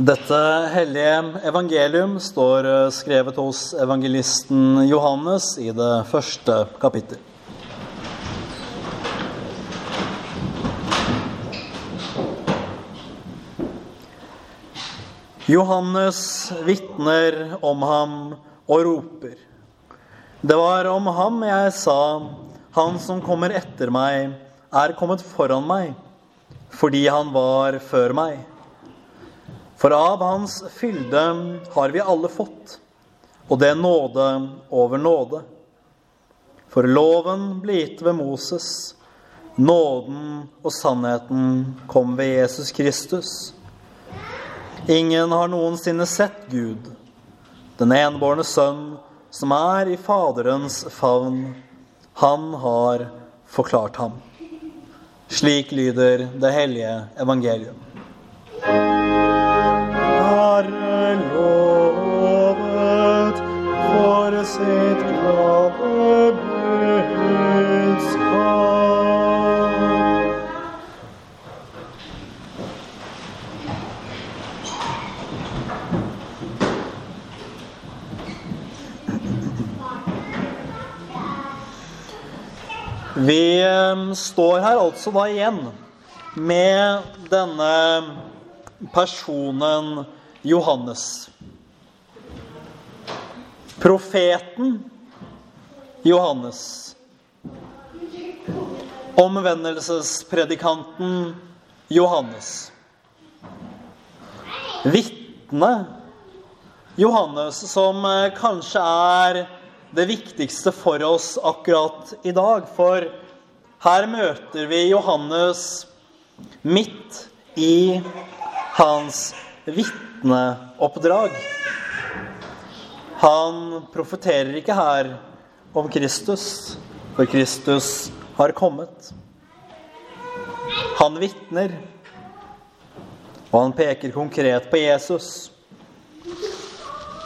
Dette hellige evangelium står eh, skrevet hos evangelisten Johannes i det første kapittel. Johannes vitner om ham og roper. Det var om ham jeg sa, han som kommer etter meg, er kommet foran meg, fordi han var før meg. For av hans fylde har vi alle fått, og det er nåde over nåde. For loven ble gitt ved Moses, nåden og sannheten kom ved Jesus Kristus. Ingen har noensinne sett Gud, den enbårne sønn, som er i Faderens favn. Han har forklart ham. Slik lyder det hellige evangelium. Sitt glade budskap. Vi eh, står her altså da igjen med denne personen Johannes. Profeten Johannes. Omvendelsespredikanten Johannes. Vitne Johannes, som eh, kanskje er det viktigste for oss akkurat i dag. For her møter vi Johannes midt i hans vitneoppdrag. Han profeterer ikke her om Kristus, for Kristus har kommet. Han vitner, og han peker konkret på Jesus.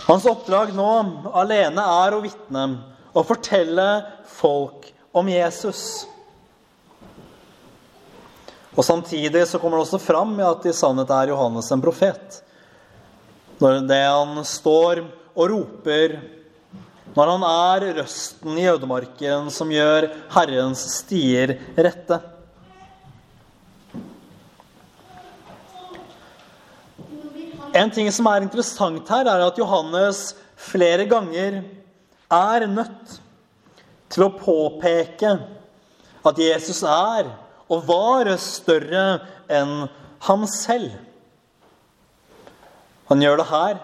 Hans oppdrag nå alene er å vitne og fortelle folk om Jesus. Og Samtidig så kommer det også fram at i sannhet er Johannes en profet. Når det han står og roper, når han er røsten i ødemarken som gjør Herrens stier rette. En ting som er interessant her, er at Johannes flere ganger er nødt til å påpeke at Jesus er og var større enn ham selv. Han gjør det her.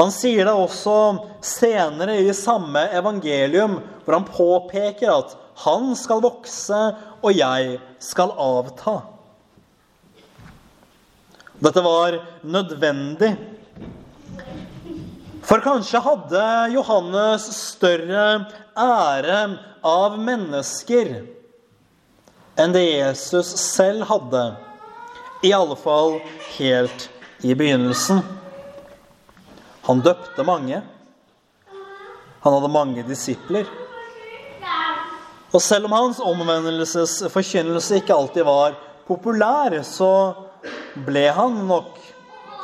Han sier det også senere i samme evangelium, hvor han påpeker at han skal vokse, og jeg skal avta. Dette var nødvendig. For kanskje hadde Johannes større ære av mennesker enn det Jesus selv hadde, i alle fall helt i begynnelsen. Han døpte mange. Han hadde mange disipler. Og selv om hans omvendelsesforkynnelse ikke alltid var populær, så ble han nok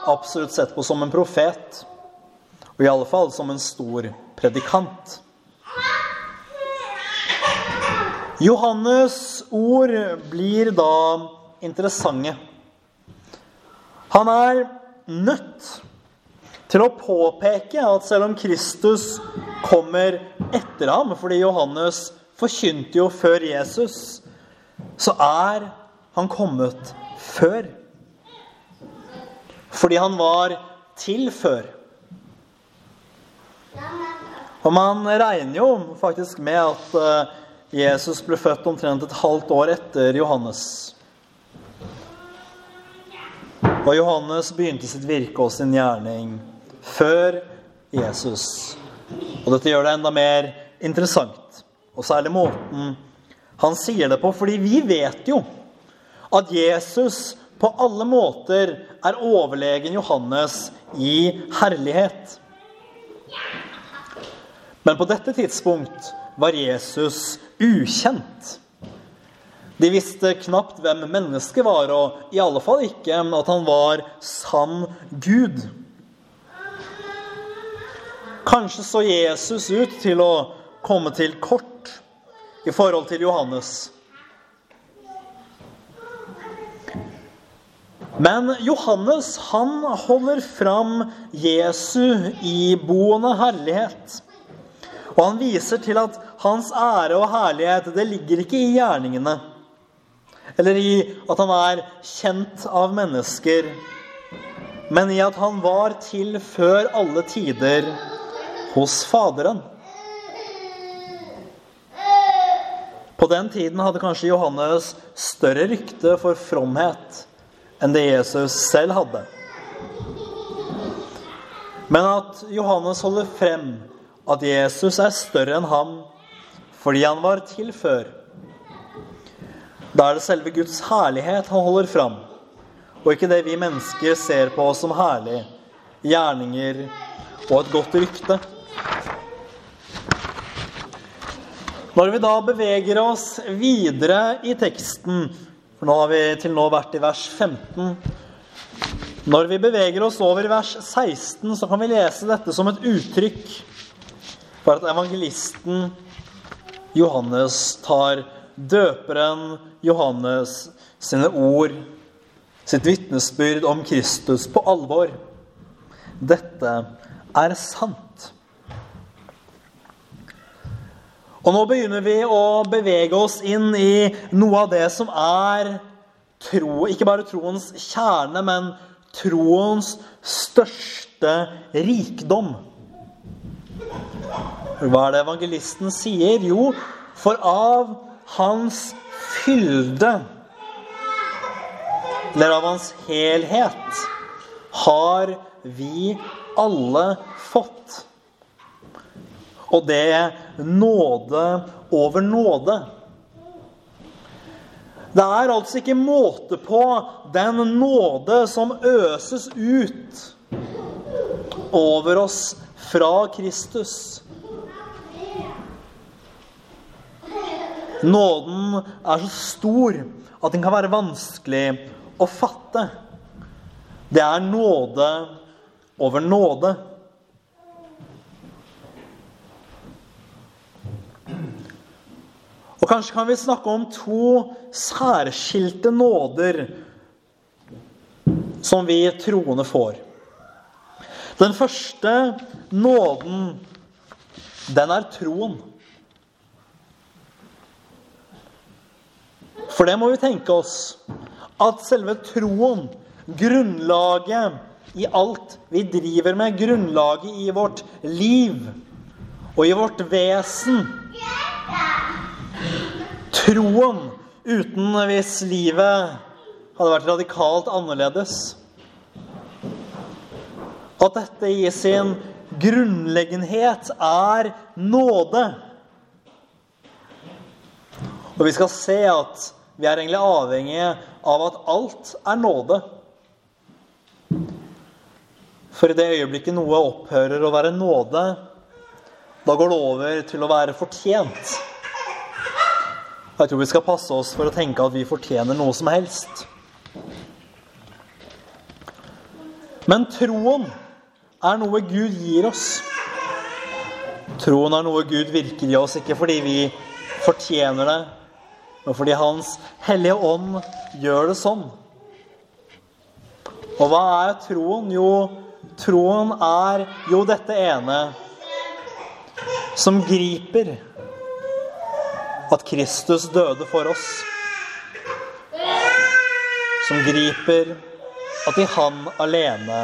absolutt sett på som en profet. Og i alle fall som en stor predikant. Johannes' ord blir da interessante. Han er nødt til å påpeke at selv om Kristus kommer etter ham, fordi Johannes forkynte jo før Jesus, så er han kommet før. Fordi han var til før. Og man regner jo faktisk med at Jesus ble født omtrent et halvt år etter Johannes. Og Johannes begynte sitt virke og sin gjerning før Jesus. Og dette gjør det enda mer interessant, og særlig måten han sier det på. Fordi vi vet jo at Jesus på alle måter er overlegen Johannes i herlighet. Men på dette tidspunkt var Jesus ukjent. De visste knapt hvem mennesket var, og i alle fall ikke at han var sann Gud. Kanskje så Jesus ut til å komme til kort i forhold til Johannes. Men Johannes han holder fram Jesu iboende herlighet. Og han viser til at hans ære og herlighet det ligger ikke i gjerningene eller i at han er kjent av mennesker, men i at han var til før alle tider hos Faderen. På den tiden hadde kanskje Johannes større rykte for fromhet enn det Jesus selv hadde. Men at Johannes holder frem at Jesus er større enn ham fordi han var til før, da er det selve Guds herlighet han holder fram, og ikke det vi mennesker ser på som herlig, gjerninger og et godt rykte. Når vi da beveger oss videre i teksten, for nå har vi til nå vært i vers 15 Når vi beveger oss over i vers 16, så kan vi lese dette som et uttrykk for at evangelisten Johannes tar døperen Johannes sine ord, sitt vitnesbyrd om Kristus, på alvor. Dette er sant. Og nå begynner vi å bevege oss inn i noe av det som er tro, ikke bare troens kjerne, men troens største rikdom. Hva er det evangelisten sier? Jo, for av hans fylde, eller av hans helhet, har vi alle fått. Og det er nåde over nåde. Det er altså ikke måte på den nåde som øses ut over oss fra Kristus. Nåden er så stor at den kan være vanskelig å fatte. Det er nåde over nåde. Og kanskje kan vi snakke om to særskilte nåder som vi troende får. Den første nåden, den er troen. For det må vi tenke oss. At selve troen, grunnlaget i alt vi driver med, grunnlaget i vårt liv og i vårt vesen Troen uten hvis livet hadde vært radikalt annerledes. At dette i sin grunnleggenhet er nåde. Og vi skal se at vi er egentlig avhengige av at alt er nåde. For i det øyeblikket noe opphører å være nåde, da går det over til å være fortjent. Jeg tror vi skal passe oss for å tenke at vi fortjener noe som helst. Men troen er noe Gud gir oss. Troen er noe Gud virker i oss, ikke fordi vi fortjener det, men fordi Hans Hellige Ånd gjør det sånn. Og hva er troen? Jo, troen er jo dette ene som griper at Kristus døde for oss. Som griper at i Han alene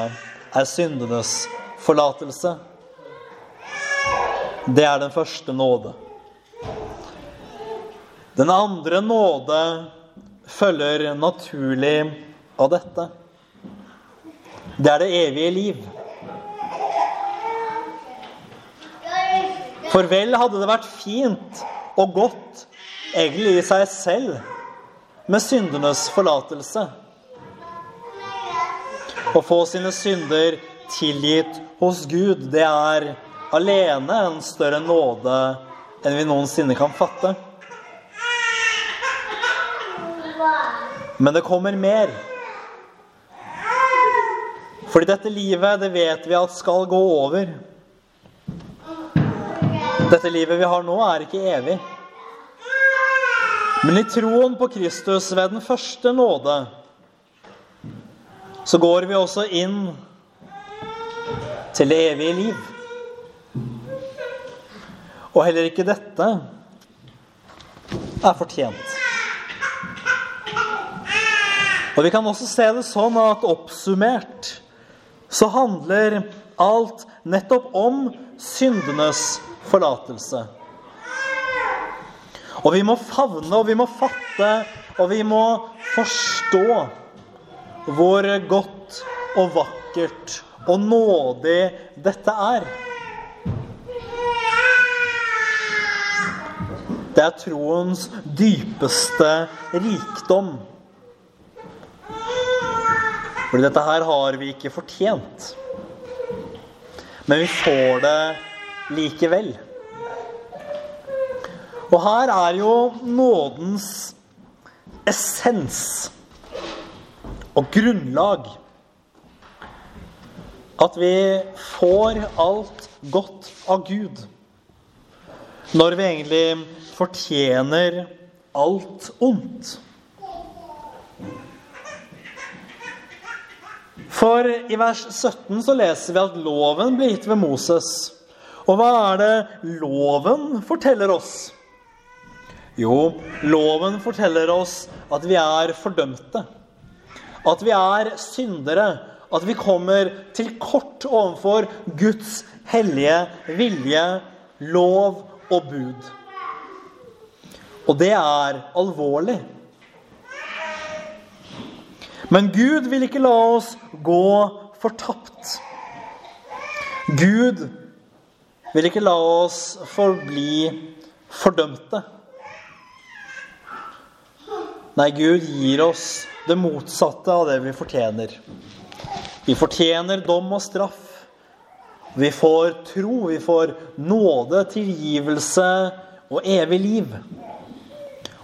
er syndenes forlatelse. Det er den første nåde. Den andre nåde følger naturlig av dette. Det er det evige liv. For vel hadde det vært fint og godt egentlig i seg selv med syndenes forlatelse. Å få sine synder tilgitt hos Gud, det er alene en større nåde enn vi noensinne kan fatte. Men det kommer mer. Fordi dette livet, det vet vi at skal gå over. Dette livet vi har nå, er ikke evig. Men i troen på Kristus ved den første nåde, så går vi også inn til det evige liv. Og heller ikke dette er fortjent. Og vi kan også se det sånn at oppsummert så handler alt nettopp om syndenes forlatelse. Og vi må favne, og vi må fatte, og vi må forstå hvor godt og vakkert og nådig dette er. Det er troens dypeste rikdom. For dette her har vi ikke fortjent. Men vi får det likevel. Og her er jo nådens essens og grunnlag at vi får alt godt av Gud når vi egentlig fortjener alt ondt. For i vers 17 så leser vi at loven ble gitt ved Moses. Og hva er det loven forteller oss? Jo, loven forteller oss at vi er fordømte. At vi er syndere. At vi kommer til kort overfor Guds hellige vilje, lov og bud. Og det er alvorlig. Men Gud vil ikke la oss gå fortapt. Gud vil ikke la oss forbli fordømte. Nei, Gud gir oss det motsatte av det vi fortjener. Vi fortjener dom og straff. Vi får tro, vi får nåde, tilgivelse og evig liv.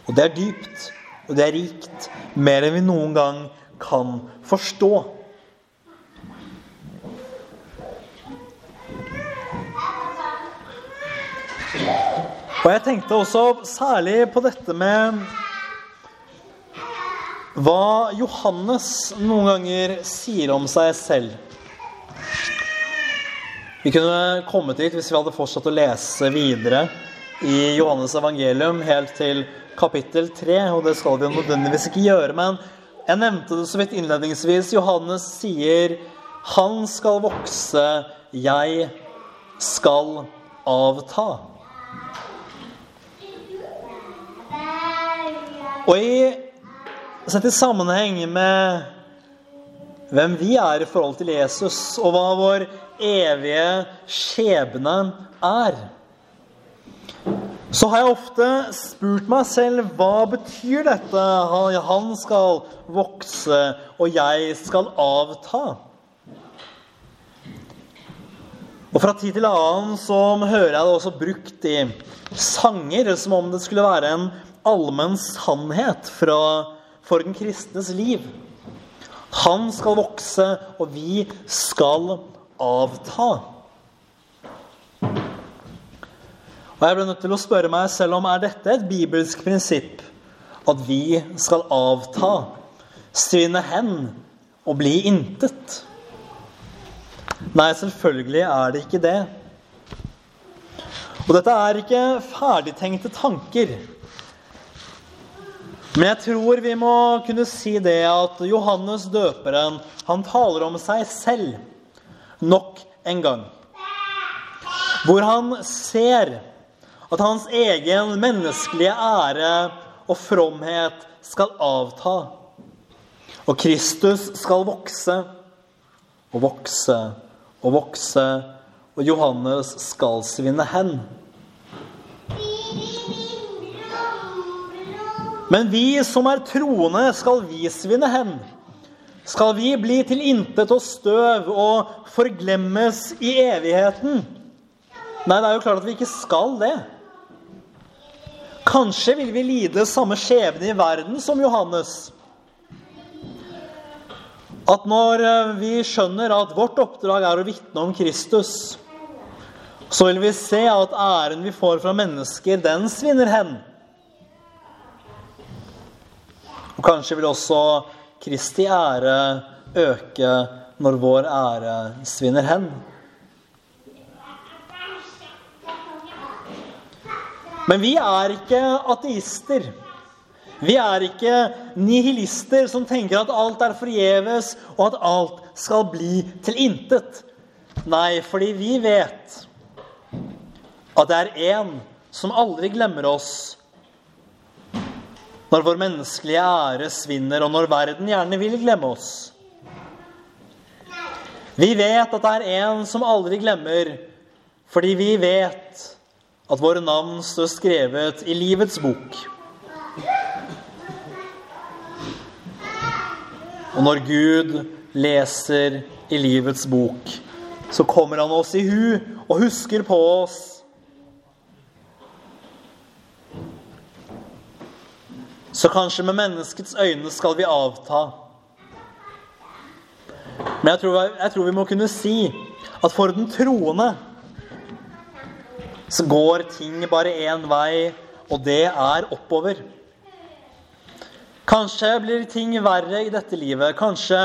Og det er dypt, og det er rikt, mer enn vi noen gang kan forstå. Og jeg tenkte også særlig på dette med hva Johannes noen ganger sier om seg selv. Vi kunne kommet dit hvis vi hadde fortsatt å lese videre i Johannes evangelium helt til kapittel 3, og det skal vi nødvendigvis ikke gjøre. Men jeg nevnte det så vidt innledningsvis. Johannes sier 'Han skal vokse, jeg skal avta'. Og i sett i sammenheng med hvem vi er i forhold til Jesus, og hva vår evige skjebne er så har jeg ofte spurt meg selv hva betyr dette? Han skal vokse, og jeg skal avta. Og fra tid til annen så hører jeg det også brukt i sanger som om det skulle være en allmenn sannhet fra, for den kristnes liv. Han skal vokse, og vi skal avta. Og jeg ble nødt til å spørre meg selv om er dette et bibelsk prinsipp at vi skal avta, svinne hen og bli intet? Nei, selvfølgelig er det ikke det. Og dette er ikke ferdigtenkte tanker. Men jeg tror vi må kunne si det at Johannes døperen han taler om seg selv nok en gang. Hvor han ser at hans egen menneskelige ære og fromhet skal avta. Og Kristus skal vokse og vokse og vokse, og Johannes skal svinne hen. Men vi som er troende, skal vi svinne hen? Skal vi bli til intet og støv og forglemmes i evigheten? Nei, det er jo klart at vi ikke skal det. Kanskje vil vi lide samme skjebne i verden som Johannes. At når eh, vi skjønner at vårt oppdrag er å vitne om Kristus, så vil vi se at æren vi får fra mennesker, den svinner hen. Og kanskje vil også Kristi ære øke når vår ære svinner hen. Men vi er ikke ateister. Vi er ikke nihilister som tenker at alt er forgjeves, og at alt skal bli til intet. Nei, fordi vi vet at det er én som aldri glemmer oss når vår menneskelige ære svinner, og når verden gjerne vil glemme oss. Vi vet at det er en som aldri glemmer, fordi vi vet at våre navn står skrevet i livets bok. Og når Gud leser i livets bok, så kommer han oss i hu og husker på oss. Så kanskje med menneskets øyne skal vi avta. Men jeg tror, jeg tror vi må kunne si at for den troende så går ting bare én vei, og det er oppover. Kanskje blir ting verre i dette livet. Kanskje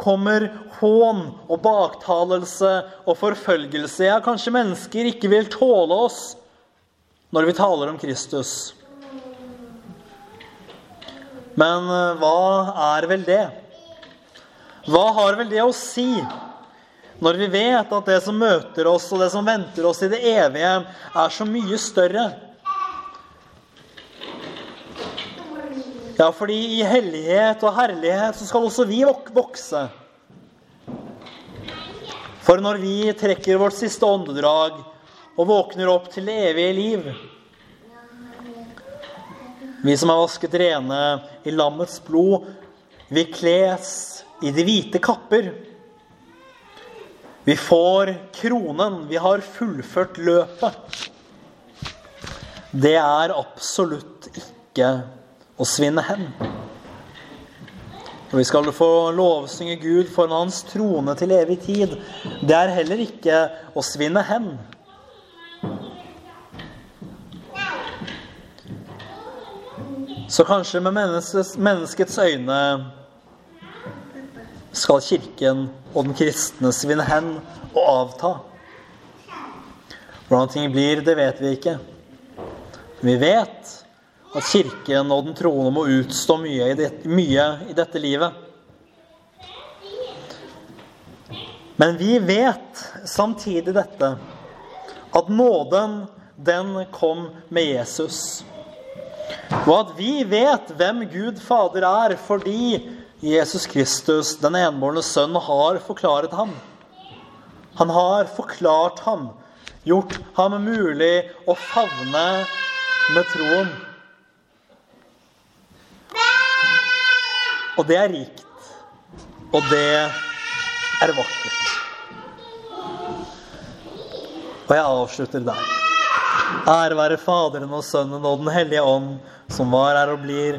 kommer hån og baktalelse og forfølgelse. Ja, kanskje mennesker ikke vil tåle oss når vi taler om Kristus. Men eh, hva er vel det? Hva har vel det å si når vi vet at det som møter oss, og det som venter oss i det evige, er så mye større? Ja, fordi i hellighet og herlighet så skal også vi vokse. For når vi trekker vårt siste åndedrag og våkner opp til det evige liv Vi som er vasket rene i lammets blod, vi kles i de hvite kapper. Vi får kronen. Vi har fullført løpet. Det er absolutt ikke å svinne hen. Og vi skal få lovsynge Gud foran Hans trone til evig tid. Det er heller ikke å svinne hen. Så kanskje med menneskets, øyne skal Kirken og den kristne svinne hen og avta. Hvordan ting blir, det vet vi ikke. Vi vet at Kirken og den troende må utstå mye i, det, mye i dette livet. Men vi vet samtidig dette, at nåden, den kom med Jesus. Og at vi vet hvem Gud Fader er, fordi Jesus Kristus, den enbårne sønn, har forklaret ham. Han har forklart ham, gjort ham mulig å favne med troen. Og det er rikt. Og det er vakkert. Og jeg avslutter der. Ære være Faderen og Sønnen og Den hellige ånd, som var, er og blir